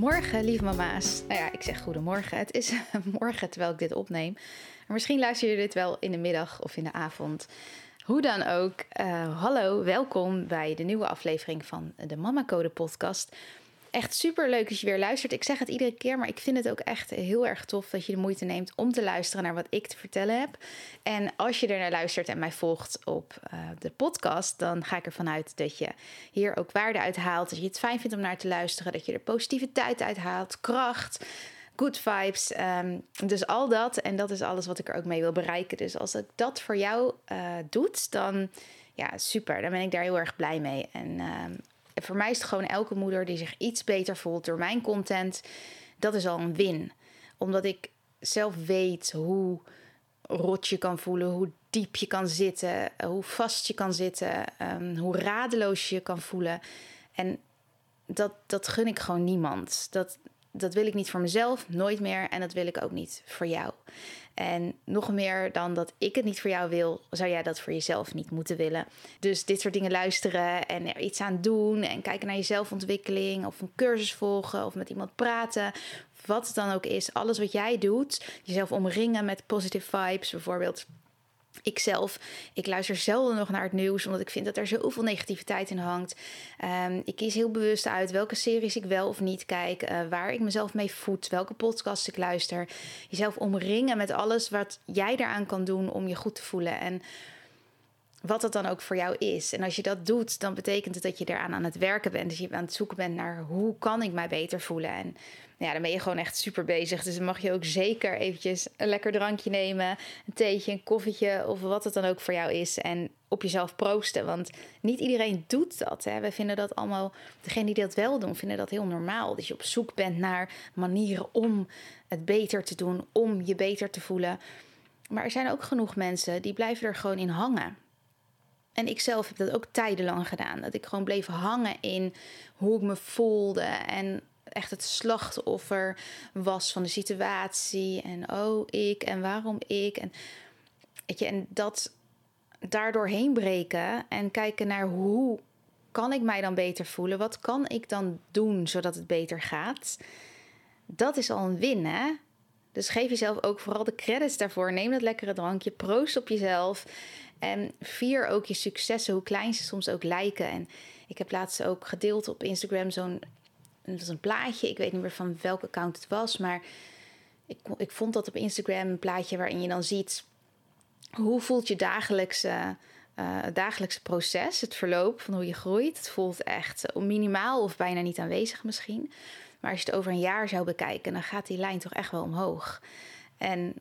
Goedemorgen, lieve mama's. Nou ja, ik zeg goedemorgen. Het is morgen terwijl ik dit opneem. Maar misschien luister je dit wel in de middag of in de avond. Hoe dan ook, uh, hallo, welkom bij de nieuwe aflevering van de Mama Code podcast. Echt super leuk dat je weer luistert. Ik zeg het iedere keer, maar ik vind het ook echt heel erg tof dat je de moeite neemt om te luisteren naar wat ik te vertellen heb. En als je er naar luistert en mij volgt op uh, de podcast, dan ga ik ervan uit dat je hier ook waarde uit haalt. Dat je het fijn vindt om naar te luisteren, dat je er positiviteit uit haalt, kracht good vibes. Um, dus al dat. En dat is alles wat ik er ook mee wil bereiken. Dus als ik dat voor jou uh, doet, dan ja, super. Dan ben ik daar heel erg blij mee. En um, voor mij is het gewoon elke moeder die zich iets beter voelt door mijn content. Dat is al een win. Omdat ik zelf weet hoe rot je kan voelen, hoe diep je kan zitten, hoe vast je kan zitten, um, hoe radeloos je je kan voelen. En dat, dat gun ik gewoon niemand. Dat, dat wil ik niet voor mezelf, nooit meer. En dat wil ik ook niet voor jou. En nog meer dan dat ik het niet voor jou wil, zou jij dat voor jezelf niet moeten willen. Dus dit soort dingen luisteren en er iets aan doen en kijken naar je zelfontwikkeling of een cursus volgen of met iemand praten. Wat het dan ook is, alles wat jij doet, jezelf omringen met positive vibes bijvoorbeeld Ikzelf, ik luister zelden nog naar het nieuws, omdat ik vind dat er zoveel negativiteit in hangt. Um, ik kies heel bewust uit welke series ik wel of niet kijk, uh, waar ik mezelf mee voed, welke podcast ik luister. Jezelf omringen met alles wat jij daaraan kan doen om je goed te voelen. En wat dat dan ook voor jou is. En als je dat doet, dan betekent het dat je eraan aan het werken bent. Dus je aan het zoeken bent naar hoe kan ik mij beter voelen. En ja, dan ben je gewoon echt super bezig. Dus dan mag je ook zeker eventjes een lekker drankje nemen. Een theetje, een koffietje of wat het dan ook voor jou is. En op jezelf proosten. Want niet iedereen doet dat. Hè. We vinden dat allemaal, degenen die dat wel doen, vinden dat heel normaal. Dat je op zoek bent naar manieren om het beter te doen. Om je beter te voelen. Maar er zijn ook genoeg mensen die blijven er gewoon in hangen. En ik zelf heb dat ook tijdenlang gedaan. Dat ik gewoon bleef hangen in hoe ik me voelde. En echt het slachtoffer was van de situatie. En oh, ik en waarom ik. En, weet je, en dat daardoor heen breken en kijken naar hoe kan ik mij dan beter voelen? Wat kan ik dan doen zodat het beter gaat? Dat is al een win, hè? Dus geef jezelf ook vooral de credits daarvoor. Neem dat lekkere drankje, proost op jezelf. En vier ook je successen, hoe klein ze soms ook lijken. En ik heb laatst ook gedeeld op Instagram zo'n een plaatje. Ik weet niet meer van welk account het was, maar ik, ik vond dat op Instagram een plaatje waarin je dan ziet hoe voelt je dagelijkse, uh, dagelijkse proces, het verloop van hoe je groeit. Het voelt echt minimaal of bijna niet aanwezig misschien. Maar als je het over een jaar zou bekijken, dan gaat die lijn toch echt wel omhoog. En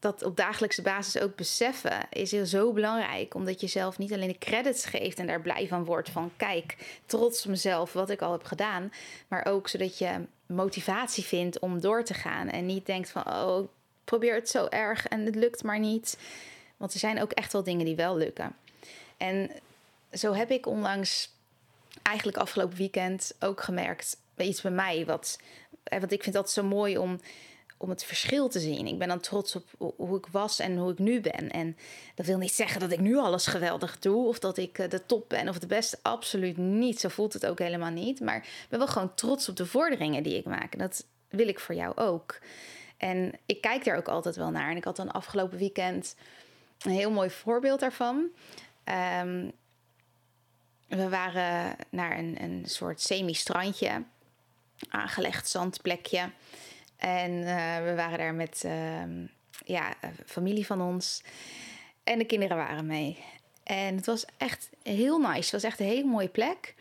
dat op dagelijkse basis ook beseffen is heel zo belangrijk. Omdat je zelf niet alleen de credits geeft en daar blij van wordt van kijk, trots op mezelf wat ik al heb gedaan. Maar ook zodat je motivatie vindt om door te gaan. En niet denkt van oh, probeer het zo erg en het lukt maar niet. Want er zijn ook echt wel dingen die wel lukken. En zo heb ik onlangs, eigenlijk afgelopen weekend, ook gemerkt iets bij mij. Wat, want ik vind dat zo mooi om om het verschil te zien. Ik ben dan trots op hoe ik was en hoe ik nu ben. En dat wil niet zeggen dat ik nu alles geweldig doe of dat ik eh, de top ben of de beste. Absoluut niet. Zo voelt het ook helemaal niet. Maar ik ben wel gewoon trots op de vorderingen die ik maak. En dat wil ik voor jou ook. En ik kijk daar ook altijd wel naar. En ik had dan afgelopen weekend een heel mooi voorbeeld daarvan. Um, we waren naar een, een soort semi-strandje, aangelegd zandplekje. En uh, we waren daar met uh, ja, familie van ons. En de kinderen waren mee. En het was echt heel nice. Het was echt een hele mooie plek.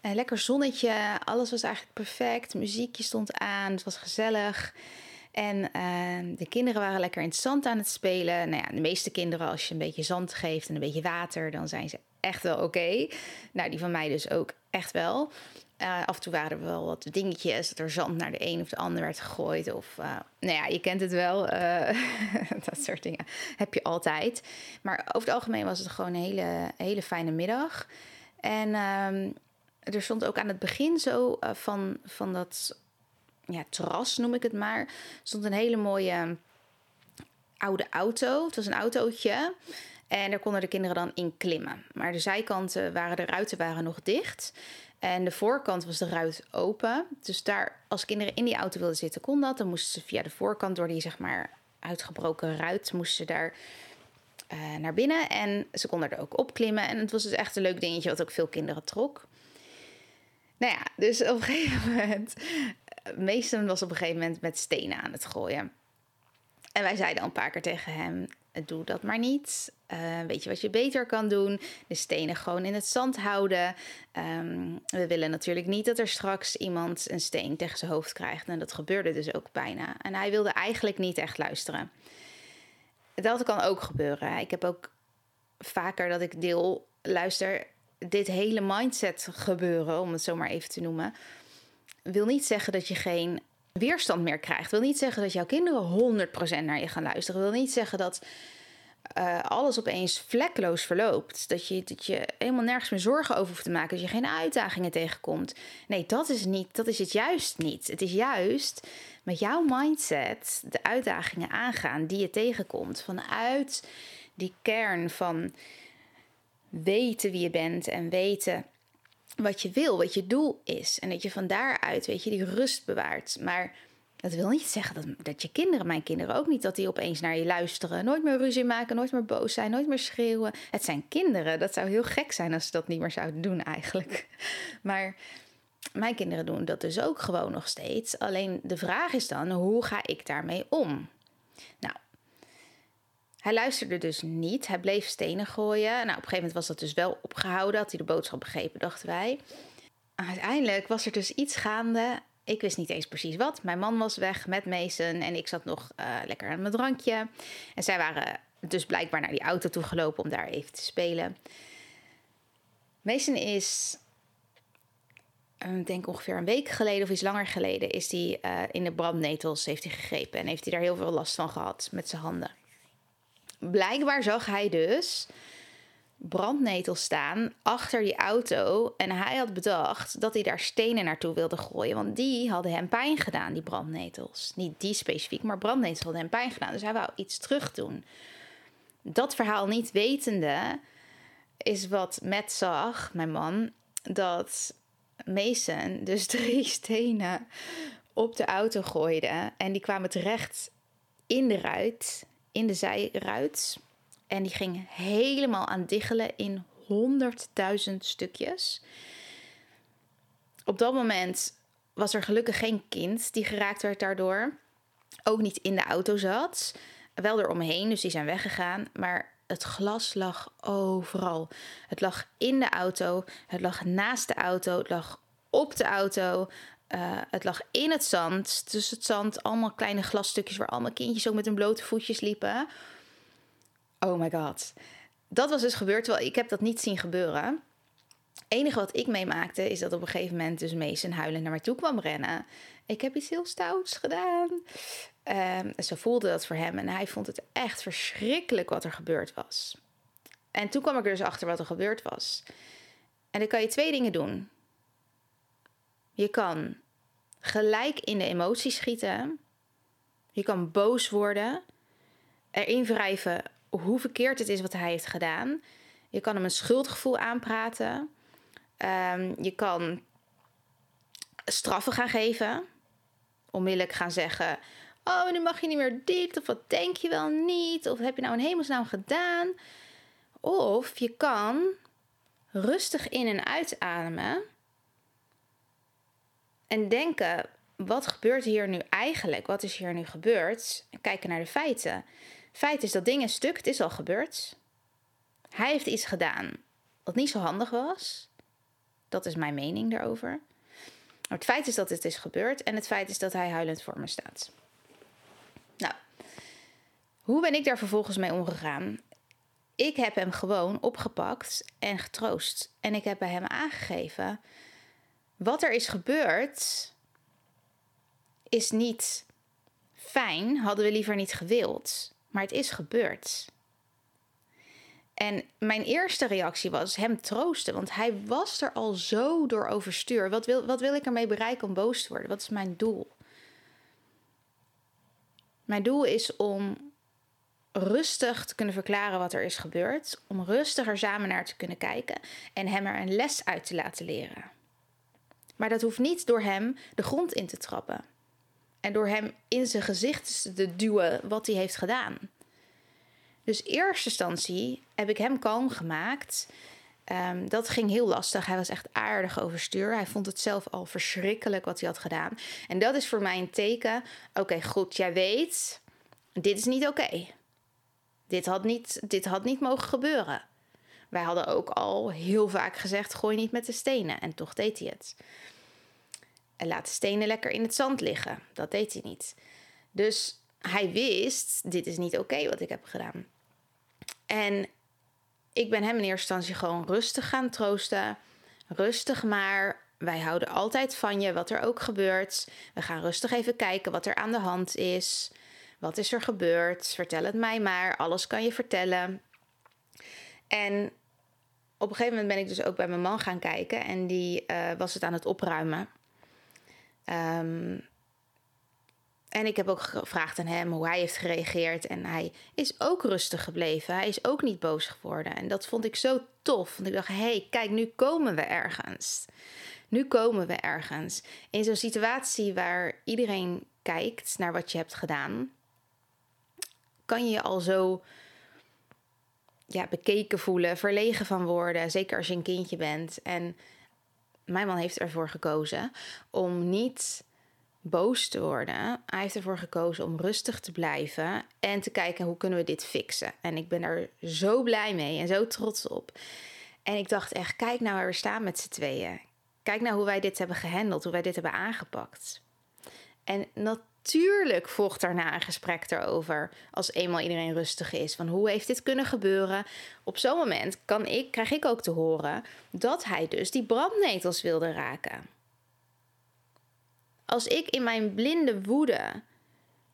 Een lekker zonnetje. Alles was eigenlijk perfect. Muziekje stond aan. Het was gezellig. En ehm, de kinderen waren lekker in het zand aan het spelen. Nou ja, de meeste kinderen, als je een beetje zand geeft en een beetje water, dan zijn ze echt wel oké. Nou, die van mij dus ook echt wel. Uh, af en toe waren er wel wat dingetjes, dat er zand naar de een of de ander werd gegooid. Of, uh, nou ja, je kent het wel, uh, dat soort dingen heb je altijd. Maar over het algemeen was het gewoon een hele, hele fijne middag. En ehm, er stond ook aan het begin zo van, van dat ja, terras, noem ik het maar, stond een hele mooie oude auto. Het was een autootje. En daar konden de kinderen dan in klimmen. Maar de zijkanten waren, de ruiten waren nog dicht. En de voorkant was de ruit open. Dus daar, als kinderen in die auto wilden zitten, kon dat. Dan moesten ze via de voorkant, door die zeg maar uitgebroken ruit, moesten ze daar uh, naar binnen. En ze konden er ook op klimmen. En het was dus echt een leuk dingetje wat ook veel kinderen trok. Nou ja, dus op een gegeven moment... Meestal was op een gegeven moment met stenen aan het gooien. En wij zeiden al een paar keer tegen hem: doe dat maar niet. Uh, weet je wat je beter kan doen? De stenen gewoon in het zand houden. Um, we willen natuurlijk niet dat er straks iemand een steen tegen zijn hoofd krijgt. En dat gebeurde dus ook bijna. En hij wilde eigenlijk niet echt luisteren. Dat kan ook gebeuren. Ik heb ook vaker dat ik deel, luister, dit hele mindset gebeuren, om het zo maar even te noemen, wil niet zeggen dat je geen weerstand meer krijgt. Wil niet zeggen dat jouw kinderen 100% naar je gaan luisteren. Wil niet zeggen dat uh, alles opeens vlekloos verloopt. Dat je, dat je helemaal nergens meer zorgen over hoeft te maken. Dat je geen uitdagingen tegenkomt. Nee, dat is, niet, dat is het juist niet. Het is juist met jouw mindset de uitdagingen aangaan die je tegenkomt. Vanuit die kern van weten wie je bent en weten wat je wil, wat je doel is. En dat je van daaruit, weet je, die rust bewaart. Maar dat wil niet zeggen dat, dat je kinderen, mijn kinderen ook niet, dat die opeens naar je luisteren. Nooit meer ruzie maken, nooit meer boos zijn, nooit meer schreeuwen. Het zijn kinderen. Dat zou heel gek zijn als ze dat niet meer zouden doen eigenlijk. Maar mijn kinderen doen dat dus ook gewoon nog steeds. Alleen de vraag is dan, hoe ga ik daarmee om? Nou, hij luisterde dus niet. Hij bleef stenen gooien. Nou, op een gegeven moment was dat dus wel opgehouden. Had hij de boodschap begrepen, dachten wij. Uiteindelijk was er dus iets gaande. Ik wist niet eens precies wat. Mijn man was weg met Mason en ik zat nog uh, lekker aan mijn drankje. En zij waren dus blijkbaar naar die auto toe gelopen om daar even te spelen. Mason is, ik uh, denk ongeveer een week geleden of iets langer geleden, is hij uh, in de brandnetels heeft hij gegrepen en heeft hij daar heel veel last van gehad met zijn handen blijkbaar zag hij dus brandnetels staan achter die auto. En hij had bedacht dat hij daar stenen naartoe wilde gooien. Want die hadden hem pijn gedaan, die brandnetels. Niet die specifiek, maar brandnetels hadden hem pijn gedaan. Dus hij wou iets terug doen. Dat verhaal niet wetende is wat Matt zag, mijn man, dat Mason dus drie stenen op de auto gooide. En die kwamen terecht in de ruit in de zijruit. En die ging helemaal aan diggelen in honderdduizend stukjes. Op dat moment was er gelukkig geen kind die geraakt werd daardoor. Ook niet in de auto zat. Wel eromheen, dus die zijn weggegaan. Maar het glas lag overal. Het lag in de auto, het lag naast de auto, het lag op de auto. Uh, het lag in het zand. Dus het zand, allemaal kleine glasstukjes waar allemaal kindjes ook met hun blote voetjes liepen. Oh my god. Dat was dus gebeurd, terwijl ik heb dat niet zien gebeuren. Enige wat ik meemaakte is dat op een gegeven moment dus Mason huilend naar mij toe kwam rennen. Ik heb iets heel stouts gedaan. Um, ze voelde dat voor hem en hij vond het echt verschrikkelijk wat er gebeurd was. En toen kwam ik er dus achter wat er gebeurd was. En dan kan je twee dingen doen. Je kan gelijk in de emoties schieten. Je kan boos worden. Erin wrijven hoe verkeerd het is wat hij heeft gedaan. Je kan hem een schuldgevoel aanpraten. Um, je kan straffen gaan geven. Onmiddellijk gaan zeggen: Oh, nu mag je niet meer dit. Of wat denk je wel niet? Of heb je nou een hemelsnaam gedaan? Of je kan rustig in en uitademen en denken: wat gebeurt hier nu eigenlijk? Wat is hier nu gebeurd? En kijken naar de feiten. Feit is dat ding is stuk, het is al gebeurd. Hij heeft iets gedaan wat niet zo handig was. Dat is mijn mening daarover. Maar het feit is dat het is gebeurd en het feit is dat hij huilend voor me staat. Hoe ben ik daar vervolgens mee omgegaan? Ik heb hem gewoon opgepakt en getroost. En ik heb bij hem aangegeven: wat er is gebeurd, is niet fijn, hadden we liever niet gewild, maar het is gebeurd. En mijn eerste reactie was hem troosten, want hij was er al zo door overstuur. Wat wil, wat wil ik ermee bereiken om boos te worden? Wat is mijn doel? Mijn doel is om rustig te kunnen verklaren wat er is gebeurd, om rustiger samen naar te kunnen kijken en hem er een les uit te laten leren. Maar dat hoeft niet door hem de grond in te trappen en door hem in zijn gezicht te duwen wat hij heeft gedaan. Dus in eerste instantie heb ik hem kalm gemaakt. Um, dat ging heel lastig. Hij was echt aardig overstuur. Hij vond het zelf al verschrikkelijk wat hij had gedaan. En dat is voor mij een teken. Oké, goed, jij weet, dit is niet oké. Dit, had niet, dit had niet mogen gebeuren. Wij hadden ook al heel vaak gezegd: gooi niet met de stenen. En toch deed hij het. En laat de stenen lekker in het zand liggen. Dat deed hij niet. Dus hij wist: dit is niet oké wat ik heb gedaan. En ik ben hem in eerste instantie gewoon rustig gaan troosten. Rustig maar. Wij houden altijd van je, wat er ook gebeurt. We gaan rustig even kijken wat er aan de hand is. Wat is er gebeurd? Vertel het mij maar. Alles kan je vertellen. En op een gegeven moment ben ik dus ook bij mijn man gaan kijken. En die uh, was het aan het opruimen. Um, en ik heb ook gevraagd aan hem hoe hij heeft gereageerd. En hij is ook rustig gebleven. Hij is ook niet boos geworden. En dat vond ik zo tof. Want ik dacht, hé, hey, kijk, nu komen we ergens. Nu komen we ergens. In zo'n situatie waar iedereen kijkt naar wat je hebt gedaan, kan je je al zo ja, bekeken voelen, verlegen van worden. Zeker als je een kindje bent. En mijn man heeft ervoor gekozen om niet boos te worden. Hij heeft ervoor gekozen om rustig te blijven en te kijken hoe kunnen we dit fixen. En ik ben er zo blij mee en zo trots op. En ik dacht echt, kijk nou waar we staan met z'n tweeën. Kijk nou hoe wij dit hebben gehandeld, hoe wij dit hebben aangepakt. En natuurlijk volgt daarna een gesprek erover als eenmaal iedereen rustig is. Van hoe heeft dit kunnen gebeuren? Op zo'n moment kan ik, krijg ik ook te horen dat hij dus die brandnetels wilde raken. Als ik in mijn blinde woede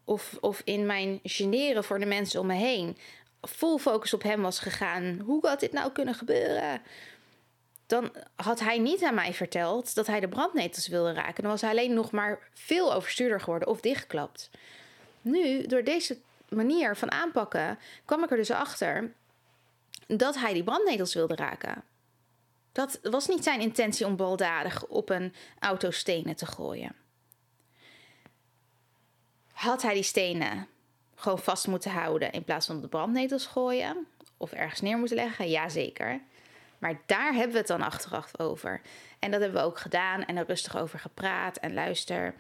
of, of in mijn generen voor de mensen om me heen vol focus op hem was gegaan, hoe had dit nou kunnen gebeuren? Dan had hij niet aan mij verteld dat hij de brandnetels wilde raken. Dan was hij alleen nog maar veel overstuurder geworden of dichtgeklapt. Nu, door deze manier van aanpakken, kwam ik er dus achter dat hij die brandnetels wilde raken. Dat was niet zijn intentie om baldadig op een auto stenen te gooien. Had hij die stenen gewoon vast moeten houden in plaats van de brandnetels gooien? Of ergens neer moeten leggen? Jazeker. Maar daar hebben we het dan achteraf over. En dat hebben we ook gedaan en er rustig over gepraat. En luister,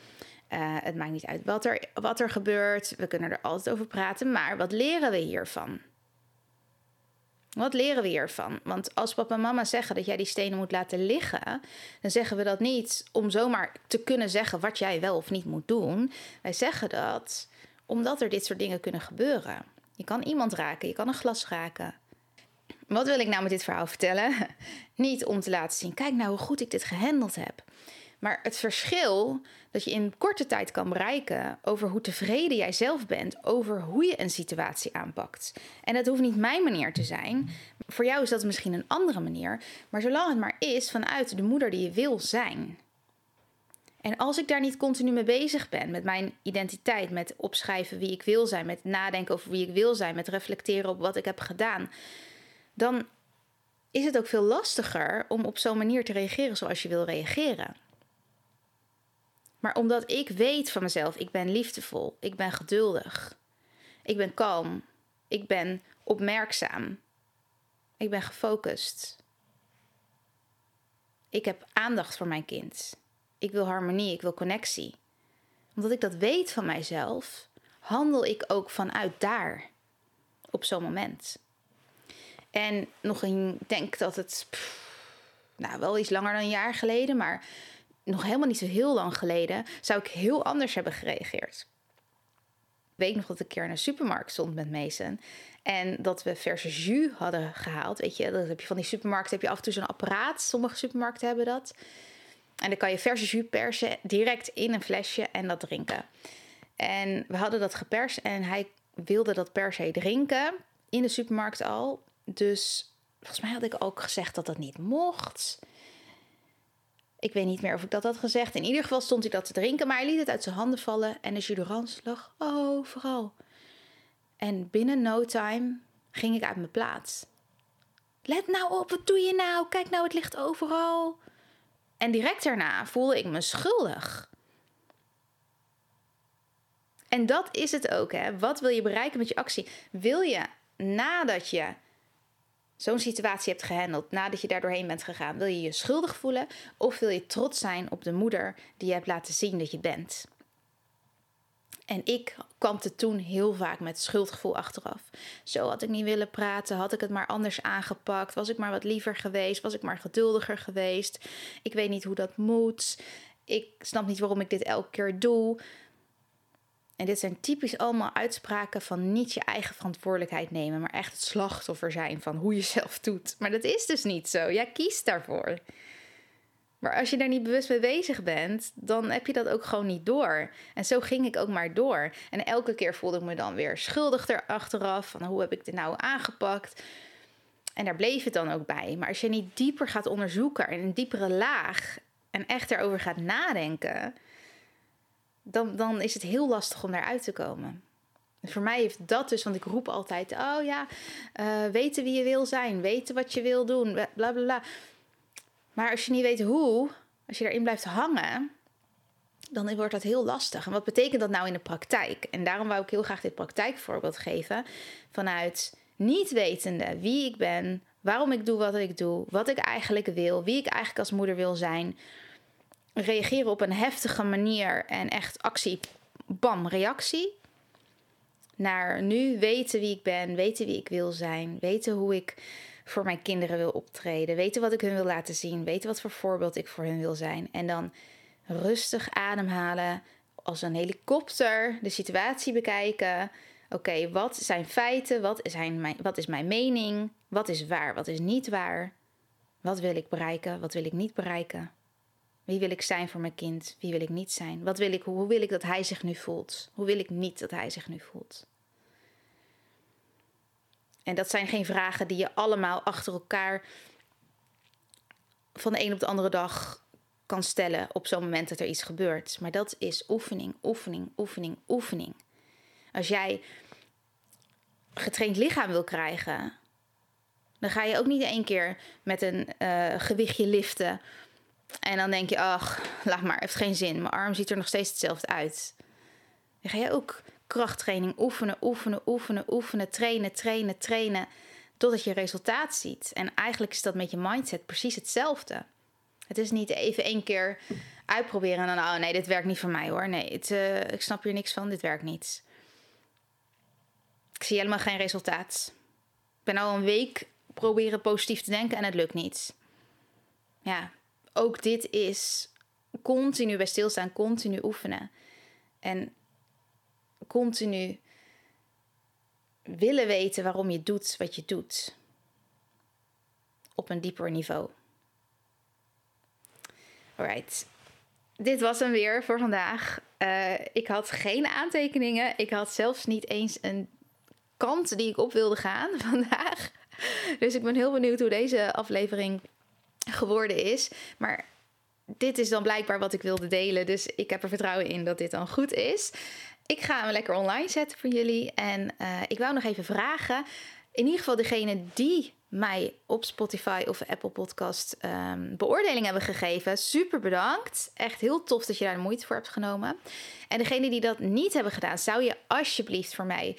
uh, het maakt niet uit wat er, wat er gebeurt. We kunnen er altijd over praten. Maar wat leren we hiervan? Wat leren we hiervan? Want als papa en mama zeggen dat jij die stenen moet laten liggen, dan zeggen we dat niet om zomaar te kunnen zeggen wat jij wel of niet moet doen. Wij zeggen dat omdat er dit soort dingen kunnen gebeuren. Je kan iemand raken, je kan een glas raken. Wat wil ik nou met dit verhaal vertellen? Niet om te laten zien, kijk nou hoe goed ik dit gehandeld heb. Maar het verschil dat je in korte tijd kan bereiken over hoe tevreden jij zelf bent over hoe je een situatie aanpakt. En dat hoeft niet mijn manier te zijn. Voor jou is dat misschien een andere manier. Maar zolang het maar is vanuit de moeder die je wil zijn. En als ik daar niet continu mee bezig ben, met mijn identiteit, met opschrijven wie ik wil zijn, met nadenken over wie ik wil zijn, met reflecteren op wat ik heb gedaan, dan is het ook veel lastiger om op zo'n manier te reageren zoals je wil reageren. Maar omdat ik weet van mezelf, ik ben liefdevol, ik ben geduldig, ik ben kalm, ik ben opmerkzaam, ik ben gefocust. Ik heb aandacht voor mijn kind. Ik wil harmonie, ik wil connectie. Omdat ik dat weet van mijzelf, handel ik ook vanuit daar op zo'n moment. En nog een, ik denk dat het, nou wel iets langer dan een jaar geleden, maar nog helemaal niet zo heel lang geleden, zou ik heel anders hebben gereageerd. weet nog dat ik een keer in een supermarkt stond met Mason. En dat we verse jus hadden gehaald. Weet je, dat heb je van die supermarkten heb je af en toe zo'n apparaat. Sommige supermarkten hebben dat. En dan kan je verse jus persen direct in een flesje en dat drinken. En we hadden dat geperst en hij wilde dat per se drinken in de supermarkt al. Dus volgens mij had ik ook gezegd dat dat niet mocht. Ik weet niet meer of ik dat had gezegd. In ieder geval stond hij dat te drinken, maar hij liet het uit zijn handen vallen en de jus lag overal. En binnen no time ging ik uit mijn plaats. Let nou op, wat doe je nou? Kijk nou, het ligt overal. En direct daarna voelde ik me schuldig. En dat is het ook, hè? Wat wil je bereiken met je actie? Wil je nadat je zo'n situatie hebt gehandeld, nadat je daar doorheen bent gegaan, wil je je schuldig voelen of wil je trots zijn op de moeder die je hebt laten zien dat je bent? En ik kampte toen heel vaak met schuldgevoel achteraf. Zo had ik niet willen praten, had ik het maar anders aangepakt, was ik maar wat liever geweest, was ik maar geduldiger geweest. Ik weet niet hoe dat moet. Ik snap niet waarom ik dit elke keer doe. En dit zijn typisch allemaal uitspraken van niet je eigen verantwoordelijkheid nemen, maar echt het slachtoffer zijn van hoe je zelf doet. Maar dat is dus niet zo. Jij kiest daarvoor. Maar als je daar niet bewust mee bezig bent, dan heb je dat ook gewoon niet door. En zo ging ik ook maar door. En elke keer voelde ik me dan weer schuldig erachteraf. Van hoe heb ik dit nou aangepakt? En daar bleef het dan ook bij. Maar als je niet dieper gaat onderzoeken in een diepere laag en echt erover gaat nadenken, dan, dan is het heel lastig om daaruit te komen. voor mij heeft dat dus, want ik roep altijd: oh ja, uh, weten wie je wil zijn, weten wat je wil doen, bla bla bla. Maar als je niet weet hoe, als je erin blijft hangen, dan wordt dat heel lastig. En wat betekent dat nou in de praktijk? En daarom wou ik heel graag dit praktijkvoorbeeld geven. Vanuit niet wetende wie ik ben, waarom ik doe wat ik doe, wat ik eigenlijk wil, wie ik eigenlijk als moeder wil zijn. Reageren op een heftige manier en echt actie, bam, reactie. Naar nu weten wie ik ben, weten wie ik wil zijn, weten hoe ik voor mijn kinderen wil optreden. Weten wat ik hun wil laten zien. Weten wat voor voorbeeld ik voor hun wil zijn. En dan rustig ademhalen. Als een helikopter de situatie bekijken. Oké, wat zijn feiten? Wat, zijn mijn, wat is mijn mening? Wat is waar? Wat is niet waar? Wat wil ik bereiken? Wat wil ik niet bereiken? Wie wil ik zijn voor mijn kind? Wie wil ik niet zijn? Wat wil ik, hoe wil ik dat hij zich nu voelt? Hoe wil ik niet dat hij zich nu voelt? En dat zijn geen vragen die je allemaal achter elkaar van de een op de andere dag kan stellen op zo'n moment dat er iets gebeurt. Maar dat is oefening, oefening, oefening, oefening. Als jij getraind lichaam wil krijgen, dan ga je ook niet één keer met een uh, gewichtje liften. En dan denk je, ach, laat maar, heeft geen zin. Mijn arm ziet er nog steeds hetzelfde uit. Dan ga je ook krachttraining oefenen, oefenen, oefenen, oefenen, trainen, trainen, trainen, totdat je resultaat ziet. En eigenlijk is dat met je mindset precies hetzelfde. Het is niet even één keer uitproberen en dan, oh nee, dit werkt niet voor mij hoor. Nee, het, uh, ik snap hier niks van, dit werkt niet. Ik zie helemaal geen resultaat. Ik ben al een week proberen positief te denken en het lukt niet. Ja, ook dit is continu bij stilstaan, continu oefenen. En continu willen weten waarom je doet wat je doet. Op een dieper niveau. Alright. Dit was hem weer voor vandaag. Uh, ik had geen aantekeningen. Ik had zelfs niet eens een kant die ik op wilde gaan vandaag. Dus ik ben heel benieuwd hoe deze aflevering geworden is. Maar dit is dan blijkbaar wat ik wilde delen. Dus ik heb er vertrouwen in dat dit dan goed is. Ik ga hem lekker online zetten voor jullie. En uh, ik wou nog even vragen. In ieder geval degene die mij op Spotify of Apple Podcast um, beoordeling hebben gegeven. Super bedankt. Echt heel tof dat je daar de moeite voor hebt genomen. En degene die dat niet hebben gedaan, zou je alsjeblieft voor mij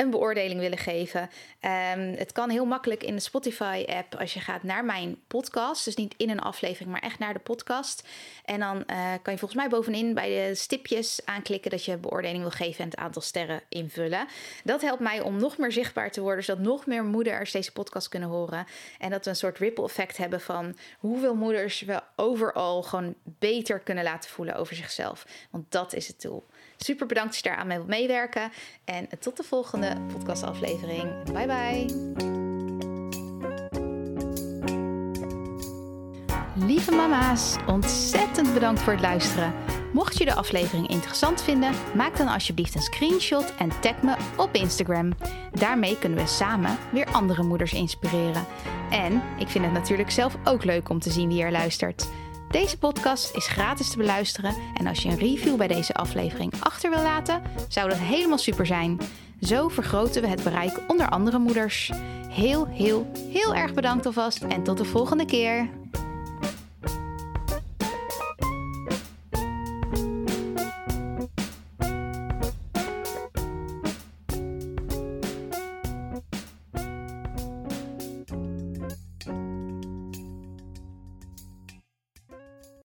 een beoordeling willen geven. Um, het kan heel makkelijk in de Spotify-app als je gaat naar mijn podcast. Dus niet in een aflevering, maar echt naar de podcast. En dan uh, kan je volgens mij bovenin bij de stipjes aanklikken dat je beoordeling wil geven en het aantal sterren invullen. Dat helpt mij om nog meer zichtbaar te worden, zodat nog meer moeders deze podcast kunnen horen. En dat we een soort ripple effect hebben van hoeveel moeders we overal gewoon beter kunnen laten voelen over zichzelf. Want dat is het doel. Super bedankt dat je daar aan mee wilt meewerken. En tot de volgende podcastaflevering. Bye bye. Lieve mama's, ontzettend bedankt voor het luisteren. Mocht je de aflevering interessant vinden, maak dan alsjeblieft een screenshot en tag me op Instagram. Daarmee kunnen we samen weer andere moeders inspireren. En ik vind het natuurlijk zelf ook leuk om te zien wie er luistert. Deze podcast is gratis te beluisteren en als je een review bij deze aflevering achter wil laten, zou dat helemaal super zijn. Zo vergroten we het bereik onder andere moeders. Heel, heel, heel erg bedankt alvast en tot de volgende keer.